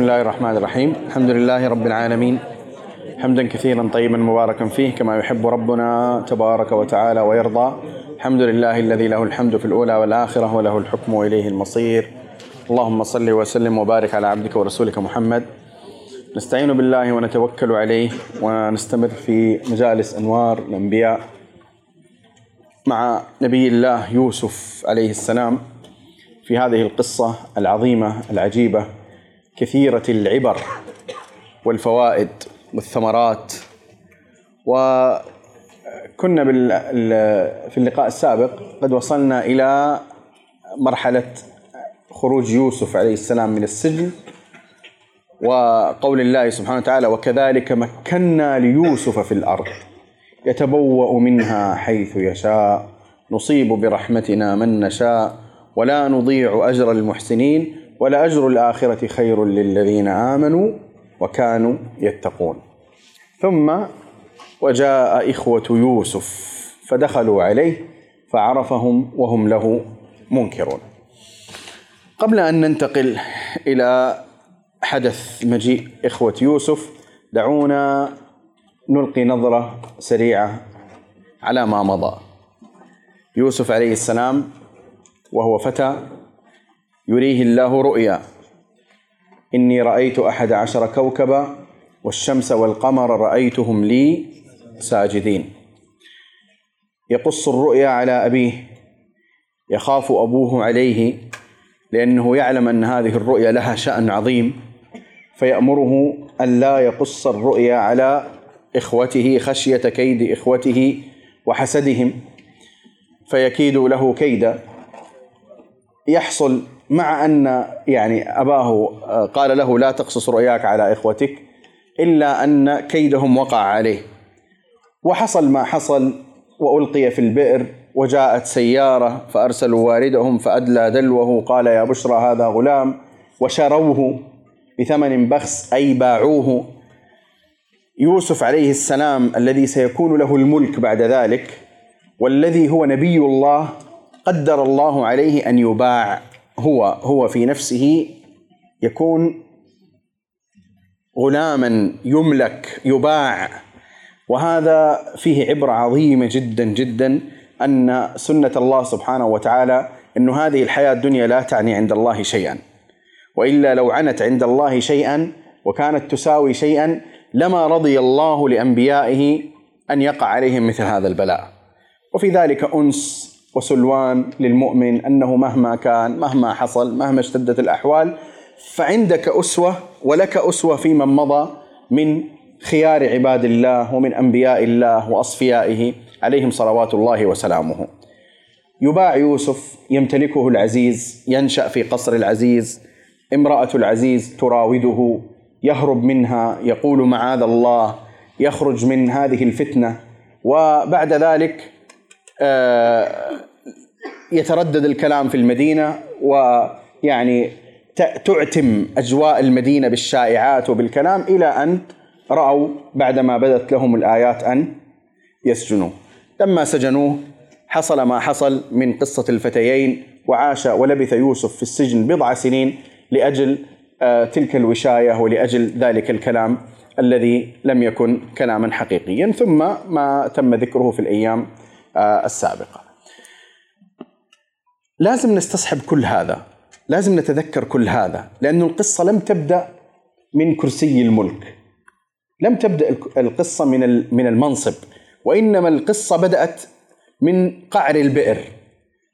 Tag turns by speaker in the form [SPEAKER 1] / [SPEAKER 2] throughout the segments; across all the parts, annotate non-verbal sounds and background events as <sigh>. [SPEAKER 1] بسم الله الرحمن الرحيم الحمد لله رب العالمين حمدا كثيرا طيبا مباركا فيه كما يحب ربنا تبارك وتعالى ويرضى الحمد لله الذي له الحمد في الأولى والآخرة وله الحكم وإليه المصير اللهم صل وسلم وبارك على عبدك ورسولك محمد نستعين بالله ونتوكل عليه ونستمر في مجالس أنوار الأنبياء مع نبي الله يوسف عليه السلام في هذه القصة العظيمة العجيبة كثيرة العبر والفوائد والثمرات وكنا في اللقاء السابق قد وصلنا إلى مرحلة خروج يوسف عليه السلام من السجن وقول الله سبحانه وتعالى وكذلك مكنا ليوسف في الأرض يتبوأ منها حيث يشاء نصيب برحمتنا من نشاء ولا نضيع أجر المحسنين ولأجر الآخرة خير للذين آمنوا وكانوا يتقون ثم وجاء إخوة يوسف فدخلوا عليه فعرفهم وهم له منكرون قبل أن ننتقل إلى حدث مجيء إخوة يوسف دعونا نلقي نظرة سريعة على ما مضى يوسف عليه السلام وهو فتى يريه الله رؤيا إني رأيت أحد عشر كوكبا والشمس والقمر رأيتهم لي ساجدين يقص الرؤيا على أبيه يخاف أبوه عليه لأنه يعلم أن هذه الرؤيا لها شأن عظيم فيأمره ألا يقص الرؤيا على إخوته خشية كيد إخوته وحسدهم فيكيد له كيدا يحصل مع أن يعني أباه آه، قال له لا تقصص رؤياك على إخوتك إلا أن كيدهم وقع عليه وحصل ما حصل وألقي في البئر وجاءت سيارة فأرسلوا واردهم فأدلى دلوه قال يا بشرى هذا غلام وشروه بثمن بخس أي باعوه يوسف عليه السلام الذي سيكون له الملك بعد ذلك والذي هو نبي الله قدر الله عليه أن يباع هو هو في نفسه يكون غلاما يملك يباع وهذا فيه عبره عظيمه جدا جدا ان سنه الله سبحانه وتعالى انه هذه الحياه الدنيا لا تعني عند الله شيئا والا لو عنت عند الله شيئا وكانت تساوي شيئا لما رضي الله لانبيائه ان يقع عليهم مثل هذا البلاء وفي ذلك انس وسلوان للمؤمن انه مهما كان مهما حصل مهما اشتدت الاحوال فعندك اسوه ولك اسوه في من مضى من خيار عباد الله ومن انبياء الله واصفيائه عليهم صلوات الله وسلامه. يباع يوسف يمتلكه العزيز ينشا في قصر العزيز امراه العزيز تراوده يهرب منها يقول معاذ الله يخرج من هذه الفتنه وبعد ذلك آه، يتردد الكلام في المدينه ويعني تعتم اجواء المدينه بالشائعات وبالكلام الى ان راوا بعدما بدت لهم الايات ان يسجنوه. لما سجنوه حصل ما حصل من قصه الفتيين وعاش ولبث يوسف في السجن بضع سنين لاجل آه، تلك الوشايه ولاجل ذلك الكلام الذي لم يكن كلاما حقيقيا ثم ما تم ذكره في الايام آه، السابقه. لازم نستصحب كل هذا، لازم نتذكر كل هذا، لأن القصه لم تبدا من كرسي الملك. لم تبدا القصه من من المنصب، وإنما القصه بدات من قعر البئر.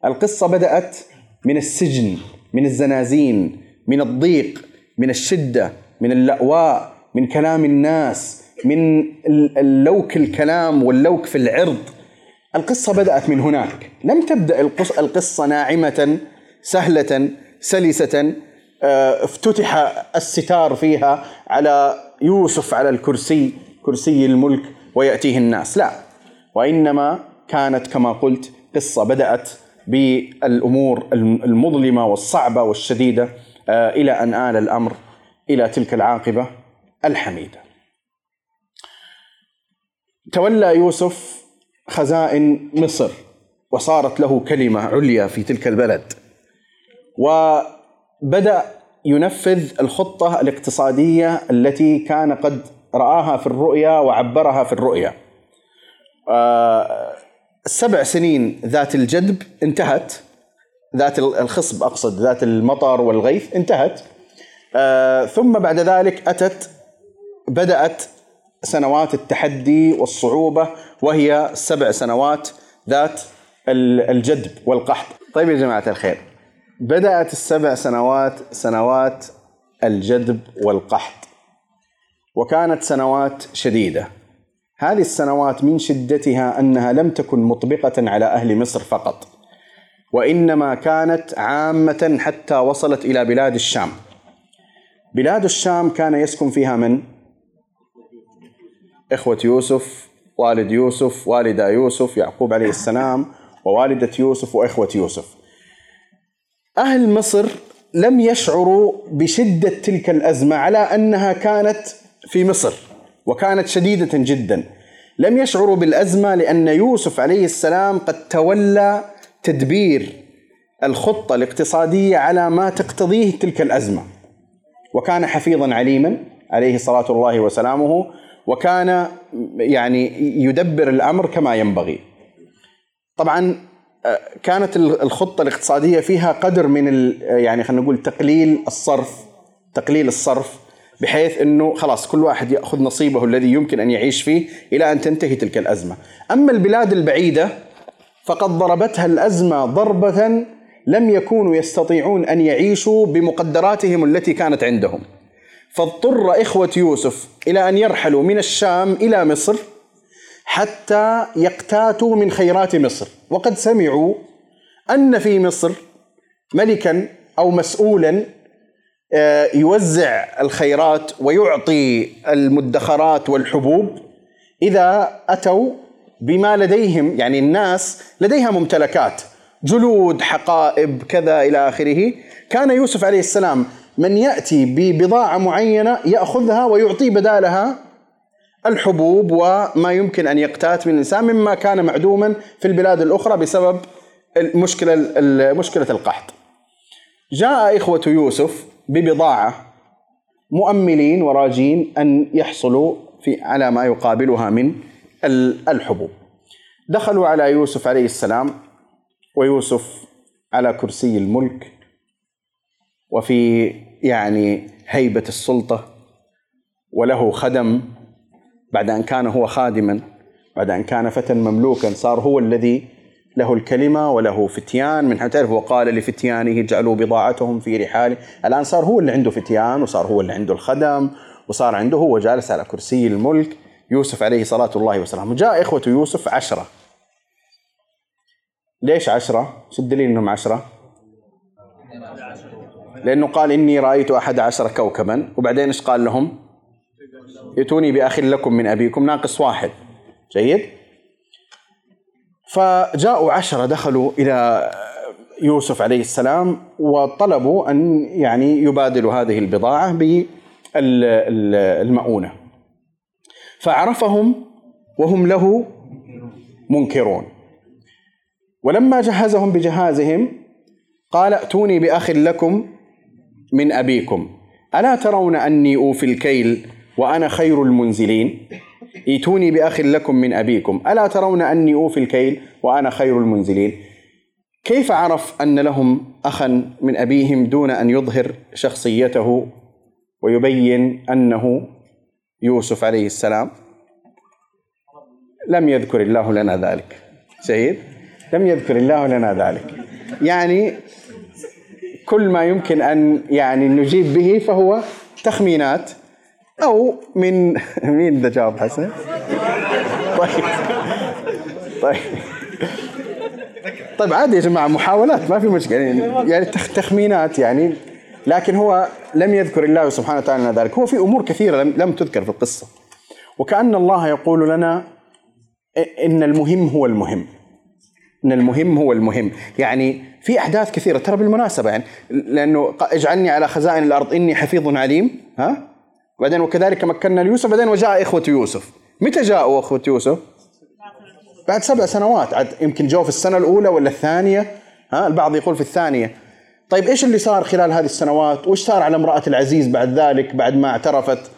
[SPEAKER 1] القصه بدات من السجن، من الزنازين، من الضيق، من الشده، من اللأواء، من كلام الناس، من اللوك الكلام واللوك في العرض القصة بدأت من هناك لم تبدأ القصة ناعمة سهلة سلسة آه، افتتح الستار فيها على يوسف على الكرسي كرسي الملك ويأتيه الناس لا وإنما كانت كما قلت قصة بدأت بالأمور المظلمة والصعبة والشديدة آه، إلى أن آل الأمر إلى تلك العاقبة الحميدة تولى يوسف خزائن مصر وصارت له كلمه عليا في تلك البلد وبدا ينفذ الخطه الاقتصاديه التي كان قد راها في الرؤيا وعبرها في الرؤيا السبع آه، سنين ذات الجدب انتهت ذات الخصب اقصد ذات المطر والغيث انتهت آه، ثم بعد ذلك اتت بدات سنوات التحدي والصعوبة وهي سبع سنوات ذات الجدب والقحط طيب يا جماعة الخير بدأت السبع سنوات سنوات الجدب والقحط وكانت سنوات شديدة هذه السنوات من شدتها أنها لم تكن مطبقة على أهل مصر فقط وإنما كانت عامة حتى وصلت إلى بلاد الشام بلاد الشام كان يسكن فيها من؟ إخوة يوسف والد يوسف والدة يوسف يعقوب عليه السلام ووالدة يوسف وإخوة يوسف أهل مصر لم يشعروا بشدة تلك الأزمة على أنها كانت في مصر وكانت شديدة جدا لم يشعروا بالأزمة لأن يوسف عليه السلام قد تولى تدبير الخطة الاقتصادية على ما تقتضيه تلك الأزمة وكان حفيظا عليما عليه صلاة الله وسلامه وكان يعني يدبر الامر كما ينبغي. طبعا آه، كانت الخطه الاقتصاديه فيها قدر من آه، يعني خلينا نقول تقليل الصرف تقليل الصرف بحيث انه خلاص كل واحد ياخذ نصيبه الذي يمكن ان يعيش فيه الى ان تنتهي تلك الازمه. اما البلاد البعيده فقد ضربتها الازمه ضربه لم يكونوا يستطيعون ان يعيشوا بمقدراتهم التي كانت عندهم. فاضطر إخوة يوسف إلى أن يرحلوا من الشام إلى مصر حتى يقتاتوا من خيرات مصر وقد سمعوا أن في مصر ملكا أو مسؤولا آه، يوزع الخيرات ويعطي المدخرات والحبوب إذا أتوا بما لديهم يعني الناس لديها ممتلكات جلود حقائب كذا إلى آخره كان يوسف عليه السلام من ياتي ببضاعه معينه ياخذها ويعطي بدالها الحبوب وما يمكن ان يقتات من الانسان مما كان معدوما في البلاد الاخرى بسبب المشكله مشكله القحط. جاء اخوه يوسف ببضاعه مؤملين وراجين ان يحصلوا في على ما يقابلها من الحبوب. دخلوا على يوسف عليه السلام ويوسف على كرسي الملك وفي يعني هيبه السلطه وله خدم بعد ان كان هو خادما بعد ان كان فتى مملوكا صار هو الذي له الكلمه وله فتيان من حيث تعرف وقال لفتيانه اجعلوا بضاعتهم في رحاله الان صار هو اللي عنده فتيان وصار هو اللي عنده الخدم وصار عنده هو جالس على كرسي الملك يوسف عليه صلاة الله وسلامه جاء إخوة يوسف عشرة ليش عشرة؟ شو الدليل أنهم عشرة؟ لأنه قال إني رأيت أحد عشر كوكبا وبعدين إيش قال لهم يتوني بأخ لكم من أبيكم ناقص واحد جيد فجاءوا عشرة دخلوا إلى يوسف عليه السلام وطلبوا أن يعني يبادلوا هذه البضاعة بالمؤونة فعرفهم وهم له منكرون ولما جهزهم بجهازهم قال ائتوني بأخ لكم من أبيكم ألا ترون أني أوفي الكيل وأنا خير المنزلين ائتوني بأخ لكم من أبيكم ألا ترون أني أوفي الكيل وأنا خير المنزلين كيف عرف أن لهم أخا من أبيهم دون أن يظهر شخصيته ويبين أنه يوسف عليه السلام لم يذكر الله لنا ذلك سيد لم يذكر الله لنا ذلك يعني كل ما يمكن ان يعني نجيب به فهو تخمينات او من <laughs> مين ذا جاوب حسن؟ طيب طيب طيب عادي يا جماعه محاولات ما في مشكله يعني, يعني تخمينات يعني لكن هو لم يذكر الله سبحانه وتعالى ذلك هو في امور كثيره لم تذكر في القصه وكأن الله يقول لنا إن المهم هو المهم ان المهم هو المهم يعني في احداث كثيره ترى بالمناسبه يعني لانه اجعلني على خزائن الارض اني حفيظ عليم ها بعدين وكذلك مكنا ليوسف بعدين وجاء اخوه يوسف متى جاءوا اخوه يوسف بعد سبع سنوات عاد يمكن جو في السنه الاولى ولا الثانيه ها البعض يقول في الثانيه طيب ايش اللي صار خلال هذه السنوات وايش صار على امراه العزيز بعد ذلك بعد ما اعترفت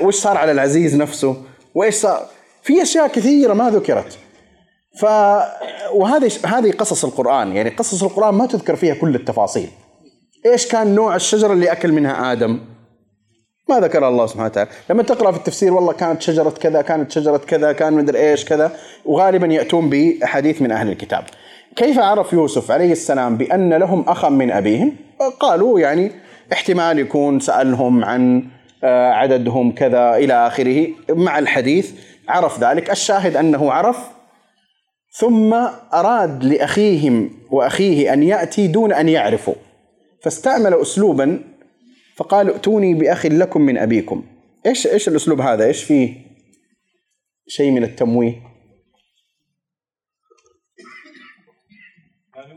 [SPEAKER 1] وايش صار على العزيز نفسه وايش صار في اشياء كثيره ما ذكرت ف وهذه هذه قصص القران يعني قصص القران ما تذكر فيها كل التفاصيل ايش كان نوع الشجره اللي اكل منها ادم ما ذكر الله سبحانه وتعالى لما تقرا في التفسير والله كانت شجره كذا كانت شجره كذا كان مدري ايش كذا وغالبا ياتون باحاديث من اهل الكتاب كيف عرف يوسف عليه السلام بان لهم اخا من ابيهم قالوا يعني احتمال يكون سالهم عن آه، عددهم كذا الى اخره مع الحديث عرف ذلك الشاهد انه عرف ثم أراد لأخيهم وأخيه أن يأتي دون أن يعرفوا فاستعمل أسلوبا فقال ائتوني بأخ لكم من أبيكم إيش إيش الأسلوب هذا إيش فيه شيء من التمويه يعني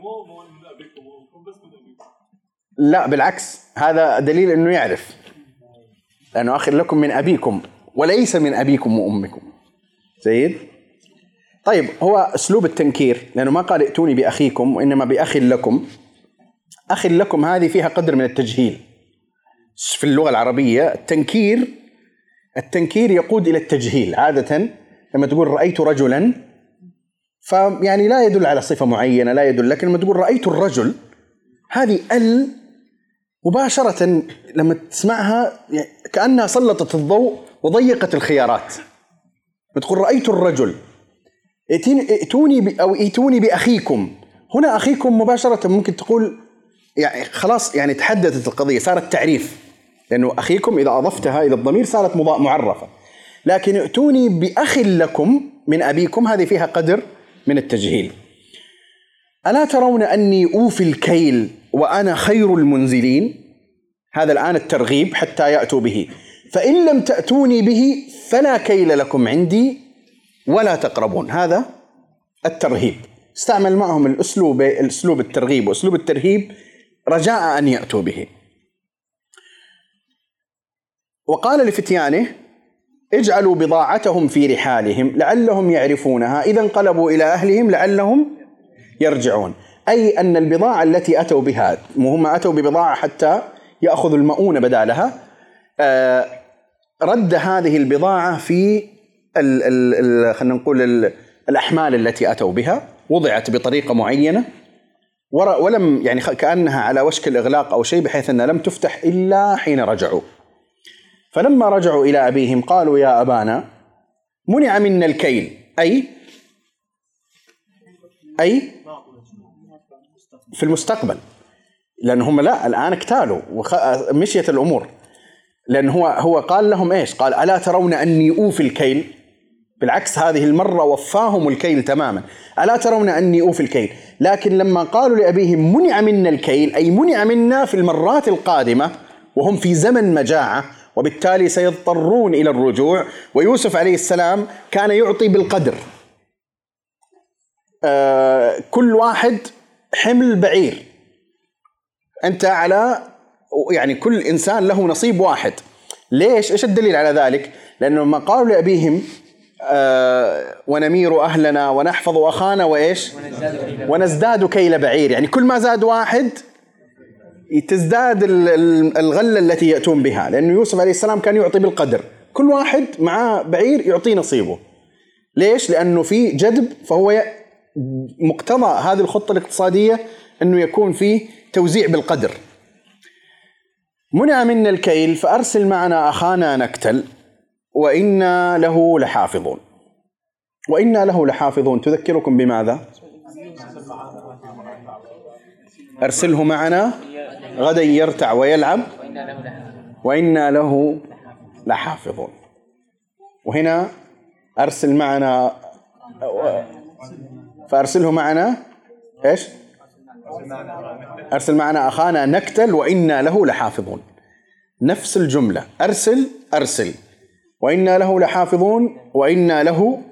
[SPEAKER 1] لا بالعكس هذا دليل انه يعرف لانه اخر لكم من ابيكم وليس من ابيكم وامكم جيد طيب هو اسلوب التنكير لانه ما قال ائتوني باخيكم وانما باخ لكم اخ لكم هذه فيها قدر من التجهيل في اللغه العربيه التنكير التنكير يقود الى التجهيل عاده لما تقول رايت رجلا فيعني لا يدل على صفه معينه لا يدل لكن لما تقول رايت الرجل هذه ال مباشره لما تسمعها يعني كانها سلطت الضوء وضيقت الخيارات تقول رايت الرجل ائتوني او ائتوني باخيكم هنا اخيكم مباشره ممكن تقول يعني خلاص يعني تحددت القضيه صارت تعريف لانه اخيكم اذا اضفتها الى الضمير صارت معرفه لكن ائتوني باخ لكم من ابيكم هذه فيها قدر من التجهيل الا ترون اني اوفي الكيل وانا خير المنزلين هذا الان الترغيب حتى ياتوا به فان لم تاتوني به فلا كيل لكم عندي ولا تقربون هذا الترهيب استعمل معهم الاسلوب اسلوب الترغيب واسلوب الترهيب رجاء ان ياتوا به وقال لفتيانه اجعلوا بضاعتهم في رحالهم لعلهم يعرفونها اذا انقلبوا الى اهلهم لعلهم يرجعون اي ان البضاعه التي اتوا بها هم اتوا ببضاعه حتى ياخذوا المؤونه بدالها آه، رد هذه البضاعه في خلينا نقول الاحمال التي اتوا بها وضعت بطريقه معينه ولم يعني كانها على وشك الاغلاق او شيء بحيث انها لم تفتح الا حين رجعوا. فلما رجعوا الى ابيهم قالوا يا ابانا منع منا الكيل اي اي في المستقبل لان هم لا الان اكتالوا ومشيت الامور لان هو هو قال لهم ايش؟ قال الا ترون اني اوفي الكيل بالعكس هذه المرة وفاهم الكيل تماما ألا ترون أني أوفي الكيل لكن لما قالوا لأبيهم منع منا الكيل أي منع منا في المرات القادمة وهم في زمن مجاعة وبالتالي سيضطرون إلى الرجوع ويوسف عليه السلام كان يعطي بالقدر آه كل واحد حمل بعير أنت على يعني كل إنسان له نصيب واحد ليش؟ إيش الدليل على ذلك؟ لأنه لما قالوا لأبيهم آه، ونمير اهلنا ونحفظ اخانا وايش؟ ونزداد كيل بعير، يعني كل ما زاد واحد تزداد الغله التي ياتون بها، لانه يوسف عليه السلام كان يعطي بالقدر، كل واحد معاه بعير يعطيه نصيبه. ليش؟ لانه في جذب فهو مقتضى هذه الخطه الاقتصاديه انه يكون في توزيع بالقدر. منع منا الكيل فارسل معنا اخانا نكتل وإنا له لحافظون وإنا له لحافظون تذكركم بماذا؟ أرسله معنا غدا يرتع ويلعب وإنا له لحافظون وهنا أرسل معنا فأرسله معنا إيش؟ أرسل معنا أخانا نكتل وإنا له لحافظون نفس الجملة أرسل أرسل وإنا له لحافظون وإنا له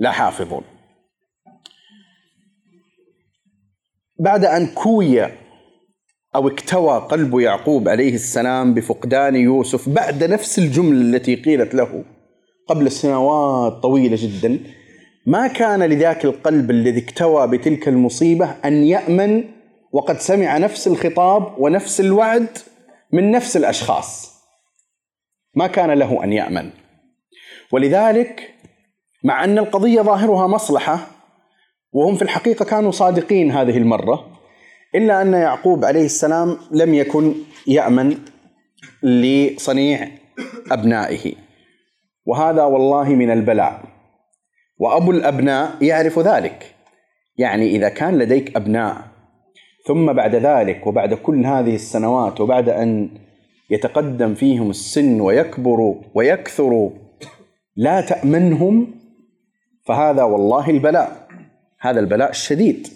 [SPEAKER 1] لحافظون بعد أن كوي أو اكتوى قلب يعقوب عليه السلام بفقدان يوسف بعد نفس الجملة التي قيلت له قبل سنوات طويلة جدا ما كان لذاك القلب الذي اكتوى بتلك المصيبة أن يأمن وقد سمع نفس الخطاب ونفس الوعد من نفس الأشخاص ما كان له ان يامن ولذلك مع ان القضيه ظاهرها مصلحه وهم في الحقيقه كانوا صادقين هذه المره الا ان يعقوب عليه السلام لم يكن يامن لصنيع ابنائه وهذا والله من البلاء وابو الابناء يعرف ذلك يعني اذا كان لديك ابناء ثم بعد ذلك وبعد كل هذه السنوات وبعد ان يتقدم فيهم السن ويكبر ويكثر لا تأمنهم فهذا والله البلاء هذا البلاء الشديد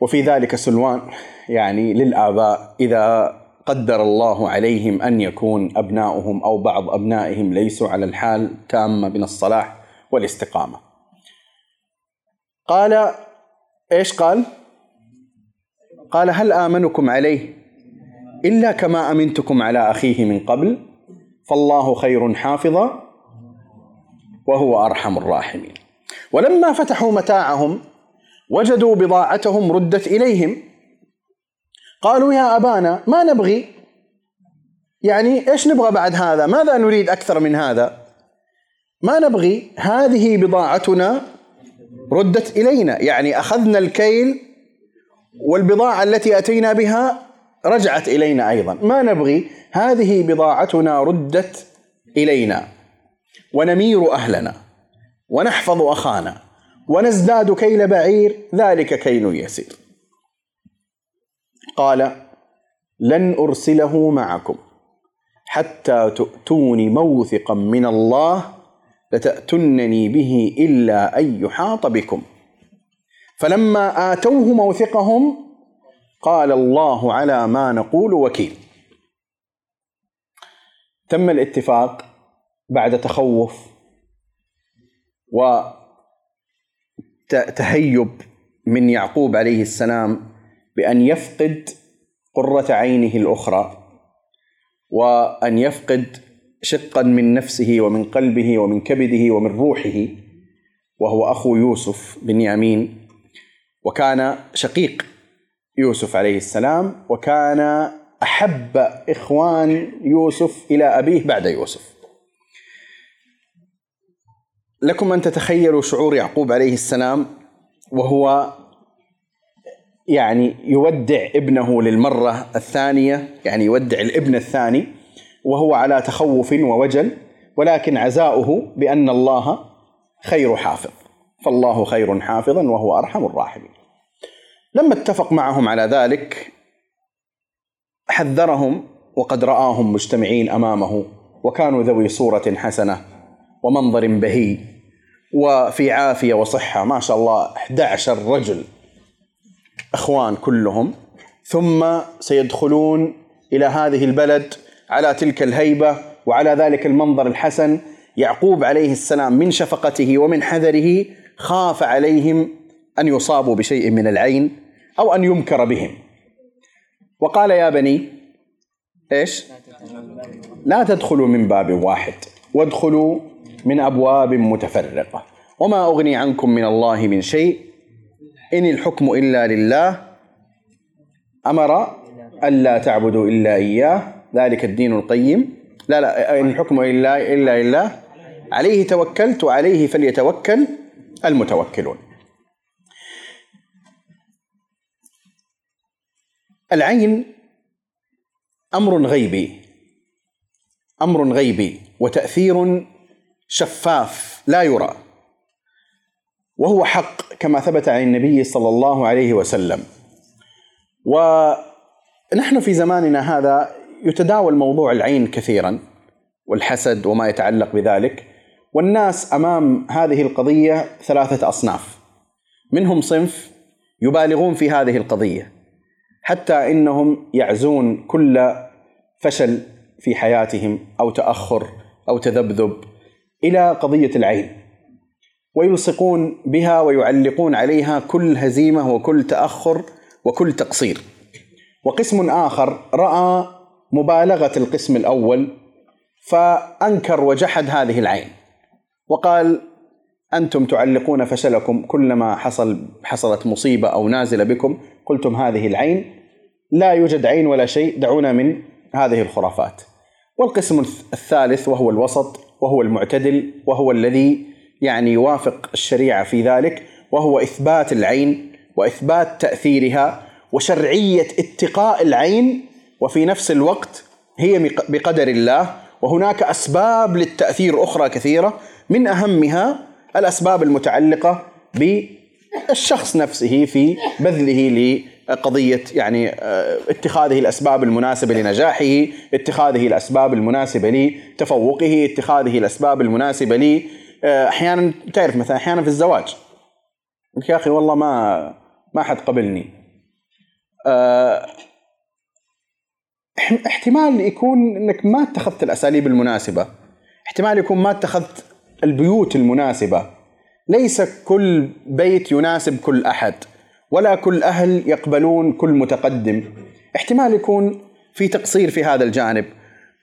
[SPEAKER 1] وفي ذلك سلوان يعني للآباء إذا قدر الله عليهم أن يكون أبناؤهم أو بعض أبنائهم ليسوا على الحال تامة من الصلاح والاستقامة قال إيش قال قال هل آمنكم عليه الا كما امنتكم على اخيه من قبل فالله خير حافظا وهو ارحم الراحمين ولما فتحوا متاعهم وجدوا بضاعتهم ردت اليهم قالوا يا ابانا ما نبغي يعني ايش نبغى بعد هذا ماذا نريد اكثر من هذا ما نبغي هذه بضاعتنا ردت الينا يعني اخذنا الكيل والبضاعه التي اتينا بها رجعت الينا ايضا ما نبغي هذه بضاعتنا ردت الينا ونمير اهلنا ونحفظ اخانا ونزداد كيل بعير ذلك كيل يسير قال لن ارسله معكم حتى تؤتوني موثقا من الله لتاتونني به الا ان يحاط بكم فلما اتوه موثقهم قال الله على ما نقول وكيل تم الاتفاق بعد تخوف وتهيب من يعقوب عليه السلام بأن يفقد قرة عينه الأخرى وأن يفقد شقا من نفسه ومن قلبه ومن كبده ومن روحه وهو أخو يوسف بن يامين وكان شقيق يوسف عليه السلام وكان احب اخوان يوسف الى ابيه بعد يوسف. لكم ان تتخيلوا شعور يعقوب عليه السلام وهو يعني يودع ابنه للمره الثانيه يعني يودع الابن الثاني وهو على تخوف ووجل ولكن عزاؤه بان الله خير حافظ فالله خير حافظا وهو ارحم الراحمين. لما اتفق معهم على ذلك حذرهم وقد راهم مجتمعين امامه وكانوا ذوي صوره حسنه ومنظر بهي وفي عافيه وصحه ما شاء الله 11 رجل اخوان كلهم ثم سيدخلون الى هذه البلد على تلك الهيبه وعلى ذلك المنظر الحسن يعقوب عليه السلام من شفقته ومن حذره خاف عليهم أن يصابوا بشيء من العين أو أن يمكر بهم وقال يا بني إيش لا تدخلوا من باب واحد وادخلوا من أبواب متفرقة وما أغني عنكم من الله من شيء إن الحكم إلا لله أمر ألا تعبدوا إلا إياه ذلك الدين القيم لا لا إن الحكم إلا إلا إلا عليه توكلت وعليه فليتوكل المتوكلون العين امر غيبي امر غيبي وتاثير شفاف لا يرى وهو حق كما ثبت عن النبي صلى الله عليه وسلم ونحن في زماننا هذا يتداول موضوع العين كثيرا والحسد وما يتعلق بذلك والناس امام هذه القضيه ثلاثه اصناف منهم صنف يبالغون في هذه القضيه حتى انهم يعزون كل فشل في حياتهم او تاخر او تذبذب الى قضيه العين ويلصقون بها ويعلقون عليها كل هزيمه وكل تاخر وكل تقصير وقسم اخر راى مبالغه القسم الاول فانكر وجحد هذه العين وقال انتم تعلقون فشلكم كلما حصل حصلت مصيبه او نازله بكم قلتم هذه العين لا يوجد عين ولا شيء دعونا من هذه الخرافات والقسم الثالث وهو الوسط وهو المعتدل وهو الذي يعني يوافق الشريعه في ذلك وهو اثبات العين واثبات تاثيرها وشرعيه اتقاء العين وفي نفس الوقت هي بقدر الله وهناك اسباب للتاثير اخرى كثيره من اهمها الاسباب المتعلقه بالشخص نفسه في بذله لي قضيه يعني آه، اتخاذه الاسباب المناسبه لنجاحه، اتخاذه الاسباب المناسبه لتفوقه، اتخاذه الاسباب المناسبه لي آه، احيانا تعرف مثلا احيانا في الزواج يا اخي والله ما ما حد قبلني آه، احتمال يكون انك ما اتخذت الاساليب المناسبه احتمال يكون ما اتخذت البيوت المناسبه ليس كل بيت يناسب كل احد ولا كل أهل يقبلون كل متقدم احتمال يكون في تقصير في هذا الجانب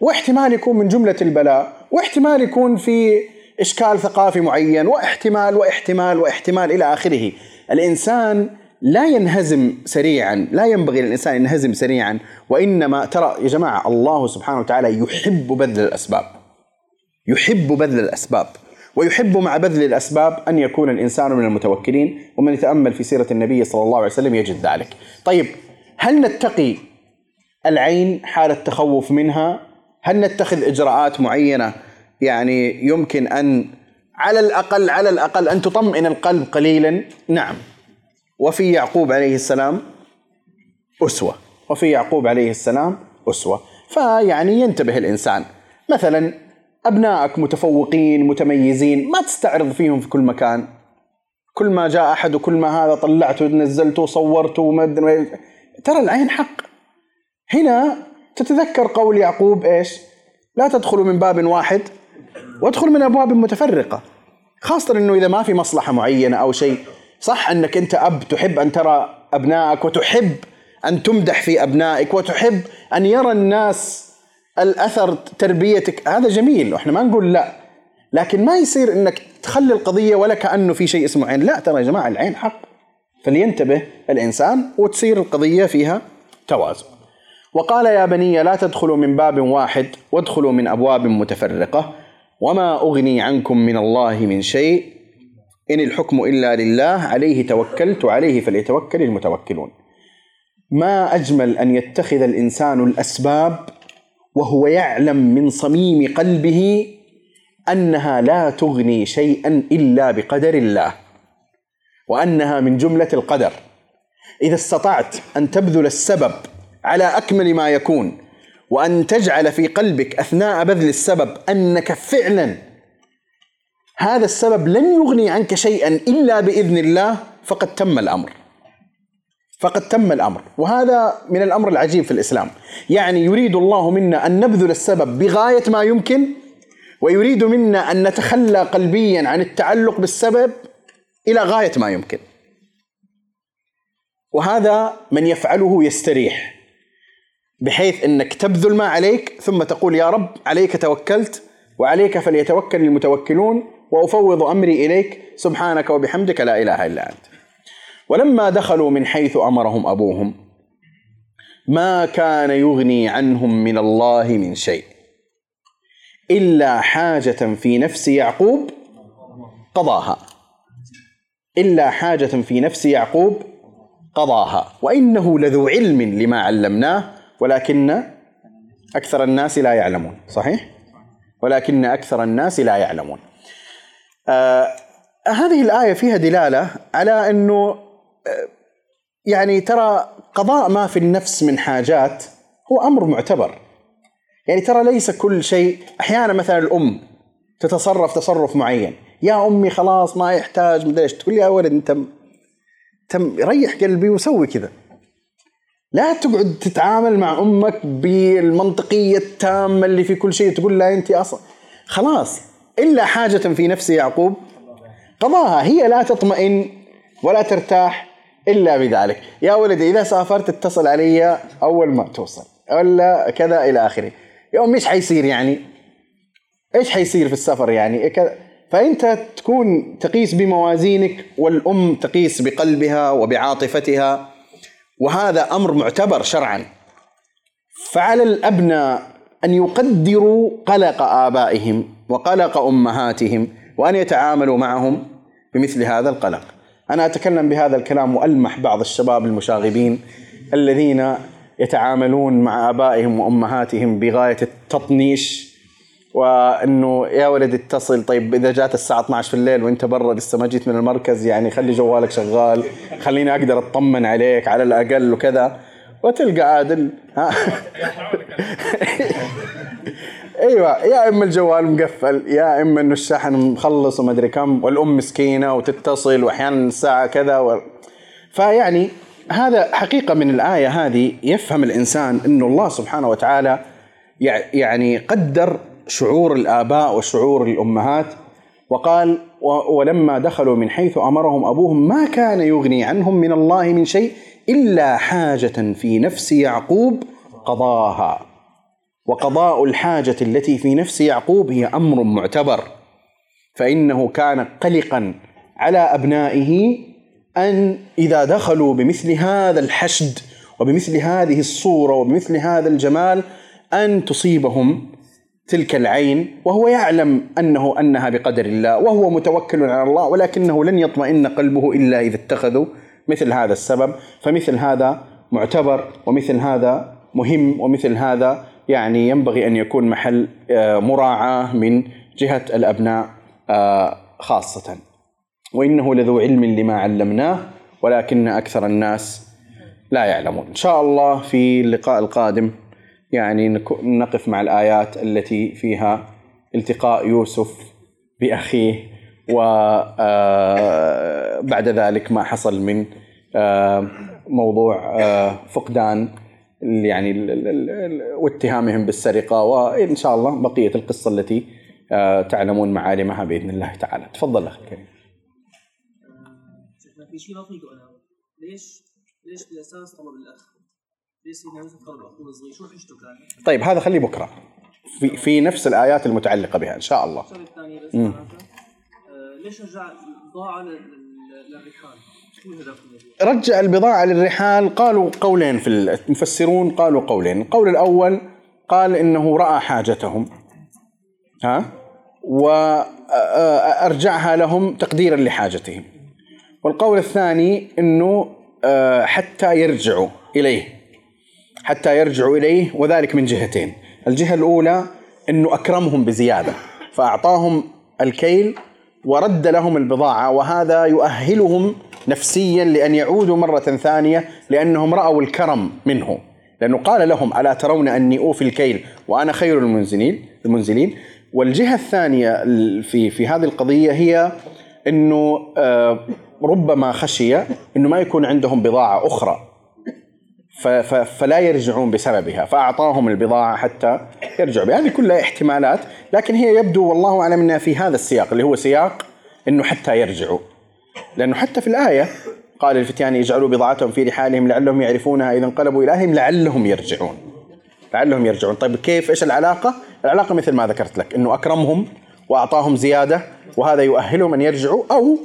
[SPEAKER 1] واحتمال يكون من جملة البلاء واحتمال يكون في إشكال ثقافي معين واحتمال واحتمال واحتمال إلى آخره الإنسان لا ينهزم سريعا لا ينبغي للإنسان ينهزم سريعا وإنما ترى يا جماعة الله سبحانه وتعالى يحب بذل الأسباب يحب بذل الأسباب ويحب مع بذل الأسباب أن يكون الإنسان من المتوكلين ومن يتأمل في سيرة النبي صلى الله عليه وسلم يجد ذلك طيب هل نتقي العين حال التخوف منها هل نتخذ إجراءات معينة يعني يمكن أن على الأقل على الأقل أن تطمئن القلب قليلا نعم وفي يعقوب عليه السلام أسوة وفي يعقوب عليه السلام أسوة فيعني ينتبه الإنسان مثلا أبنائك متفوقين متميزين ما تستعرض فيهم في كل مكان كل ما جاء أحد وكل ما هذا طلعته نزلته صورته وما ترى العين حق هنا تتذكر قول يعقوب إيش لا تدخلوا من باب واحد وادخل من أبواب متفرقة خاصة أنه إذا ما في مصلحة معينة أو شيء صح أنك أنت أب تحب أن ترى أبنائك وتحب أن تمدح في أبنائك وتحب أن يرى الناس الاثر تربيتك هذا جميل واحنا ما نقول لا لكن ما يصير انك تخلي القضيه ولا كانه في شيء اسمه عين لا ترى يا جماعه العين حق فلينتبه الانسان وتصير القضيه فيها توازن وقال يا بني لا تدخلوا من باب واحد وادخلوا من ابواب متفرقه وما اغني عنكم من الله من شيء ان الحكم الا لله عليه توكلت وعليه فليتوكل المتوكلون ما اجمل ان يتخذ الانسان الاسباب وهو يعلم من صميم قلبه انها لا تغني شيئا الا بقدر الله وانها من جمله القدر اذا استطعت ان تبذل السبب على اكمل ما يكون وان تجعل في قلبك اثناء بذل السبب انك فعلا هذا السبب لن يغني عنك شيئا الا باذن الله فقد تم الامر فقد تم الامر وهذا من الامر العجيب في الاسلام يعني يريد الله منا ان نبذل السبب بغايه ما يمكن ويريد منا ان نتخلى قلبيا عن التعلق بالسبب الى غايه ما يمكن وهذا من يفعله يستريح بحيث انك تبذل ما عليك ثم تقول يا رب عليك توكلت وعليك فليتوكل المتوكلون وافوض امري اليك سبحانك وبحمدك لا اله الا انت ولما دخلوا من حيث امرهم ابوهم ما كان يغني عنهم من الله من شيء الا حاجه في نفس يعقوب قضاها الا حاجه في نفس يعقوب قضاها وانه لذو علم لما علمناه ولكن اكثر الناس لا يعلمون صحيح ولكن اكثر الناس لا يعلمون آه هذه الايه فيها دلاله على انه يعني ترى قضاء ما في النفس من حاجات هو امر معتبر يعني ترى ليس كل شيء احيانا مثلا الام تتصرف تصرف معين يا امي خلاص ما يحتاج مدري ايش تقول لي يا ولد انت تم ريح قلبي وسوي كذا لا تقعد تتعامل مع امك بالمنطقيه التامه اللي في كل شيء تقول لها انت اصلا خلاص الا حاجه في نفس يعقوب قضاها هي لا تطمئن ولا ترتاح إلا بذلك يا ولدي إذا سافرت اتصل علي أول ما توصل ولا كذا إلى آخره يا أمي إيش حيصير يعني إيش حيصير في السفر يعني إيه كذا فأنت تكون تقيس بموازينك والأم تقيس بقلبها وبعاطفتها وهذا أمر معتبر شرعا فعلى الأبناء أن يقدروا قلق آبائهم وقلق أمهاتهم وأن يتعاملوا معهم بمثل هذا القلق أنا أتكلم بهذا الكلام وألمح بعض الشباب المشاغبين الذين يتعاملون مع ابائهم وامهاتهم بغايه التطنيش وانه يا ولد اتصل طيب اذا جات الساعه 12 في الليل وانت برا لسه ما جيت من المركز يعني خلي جوالك شغال خليني اقدر اطمن عليك على الاقل وكذا وتلقى عادل ها <laughs> ايوه يا اما الجوال مقفل يا اما انه الشحن مخلص وما ادري كم والام مسكينه وتتصل واحيانا الساعه كذا و... فيعني هذا حقيقه من الايه هذه يفهم الانسان انه الله سبحانه وتعالى يعني قدر شعور الاباء وشعور الامهات وقال ولما دخلوا من حيث امرهم ابوهم ما كان يغني عنهم من الله من شيء الا حاجه في نفس يعقوب قضاها وقضاء الحاجة التي في نفس يعقوب هي أمر معتبر فإنه كان قلقا على أبنائه أن إذا دخلوا بمثل هذا الحشد وبمثل هذه الصورة وبمثل هذا الجمال أن تصيبهم تلك العين وهو يعلم أنه أنها بقدر الله وهو متوكل على الله ولكنه لن يطمئن قلبه إلا إذا اتخذوا مثل هذا السبب فمثل هذا معتبر ومثل هذا مهم ومثل هذا يعني ينبغي أن يكون محل آه، مراعاة من جهة الأبناء آه، خاصة وإنه لذو علم لما علمناه ولكن أكثر الناس لا يعلمون إن شاء الله في اللقاء القادم يعني نقف مع الآيات التي فيها التقاء يوسف بأخيه وبعد آه، ذلك ما حصل من موضوع فقدان يعني واتهامهم بالسرقه وان شاء الله بقيه القصه التي آه، تعلمون معالمها باذن الله تعالى. تفضل اخي الكريم. في شيء لطيف انا ليش ليش بالاساس طلب الاخ؟ ليش سيدنا يوسف طلب اخوه الصغير؟ شو حجته كان؟ طيب هذا خليه بكره. في في نفس الايات المتعلقه بها
[SPEAKER 2] ان شاء
[SPEAKER 1] الله.
[SPEAKER 2] الشغله الثانيه بس آه، ليش رجع ضاع للرحال؟ رجع البضاعة للرحال
[SPEAKER 1] قالوا قولين في المفسرون قالوا قولين القول
[SPEAKER 2] الأول قال إنه رأى حاجتهم ها
[SPEAKER 1] وأرجعها لهم تقديرا لحاجتهم والقول الثاني إنه حتى يرجعوا إليه حتى يرجعوا إليه وذلك من جهتين الجهة الأولى أنه أكرمهم بزيادة فأعطاهم الكيل ورد لهم البضاعة وهذا يؤهلهم نفسيا لأن يعودوا مرة ثانية لأنهم رأوا الكرم منه لأنه قال لهم ألا ترون أني أوفي الكيل وأنا خير المنزلين المنزلين والجهة الثانية في في هذه القضية هي أنه آه، ربما خشي أنه ما يكون عندهم بضاعة أخرى فلا يرجعون بسببها فأعطاهم البضاعة حتى يرجعوا بها هذه كلها احتمالات لكن هي يبدو والله أعلم أنها في هذا السياق اللي هو سياق أنه حتى يرجعوا لأنه حتى في الآية قال الفتيان يجعلوا بضاعتهم في رحالهم لعلهم يعرفونها إذا انقلبوا إلى أهلهم لعلهم يرجعون لعلهم يرجعون طيب كيف إيش العلاقة العلاقة مثل ما ذكرت لك أنه أكرمهم وأعطاهم زيادة وهذا يؤهلهم أن يرجعوا أو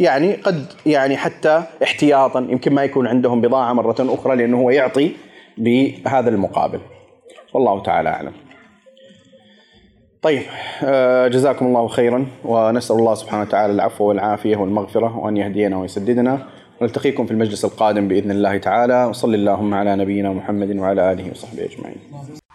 [SPEAKER 1] يعني قد يعني حتى احتياطا يمكن ما يكون عندهم بضاعة مرة أخرى لأنه هو يعطي بهذا المقابل والله تعالى أعلم طيب آه، جزاكم الله خيرا ونسال الله سبحانه وتعالى العفو والعافيه والمغفره وان يهدينا ويسددنا ونلتقيكم في المجلس القادم باذن الله تعالى وصلى اللهم على نبينا محمد وعلى اله وصحبه اجمعين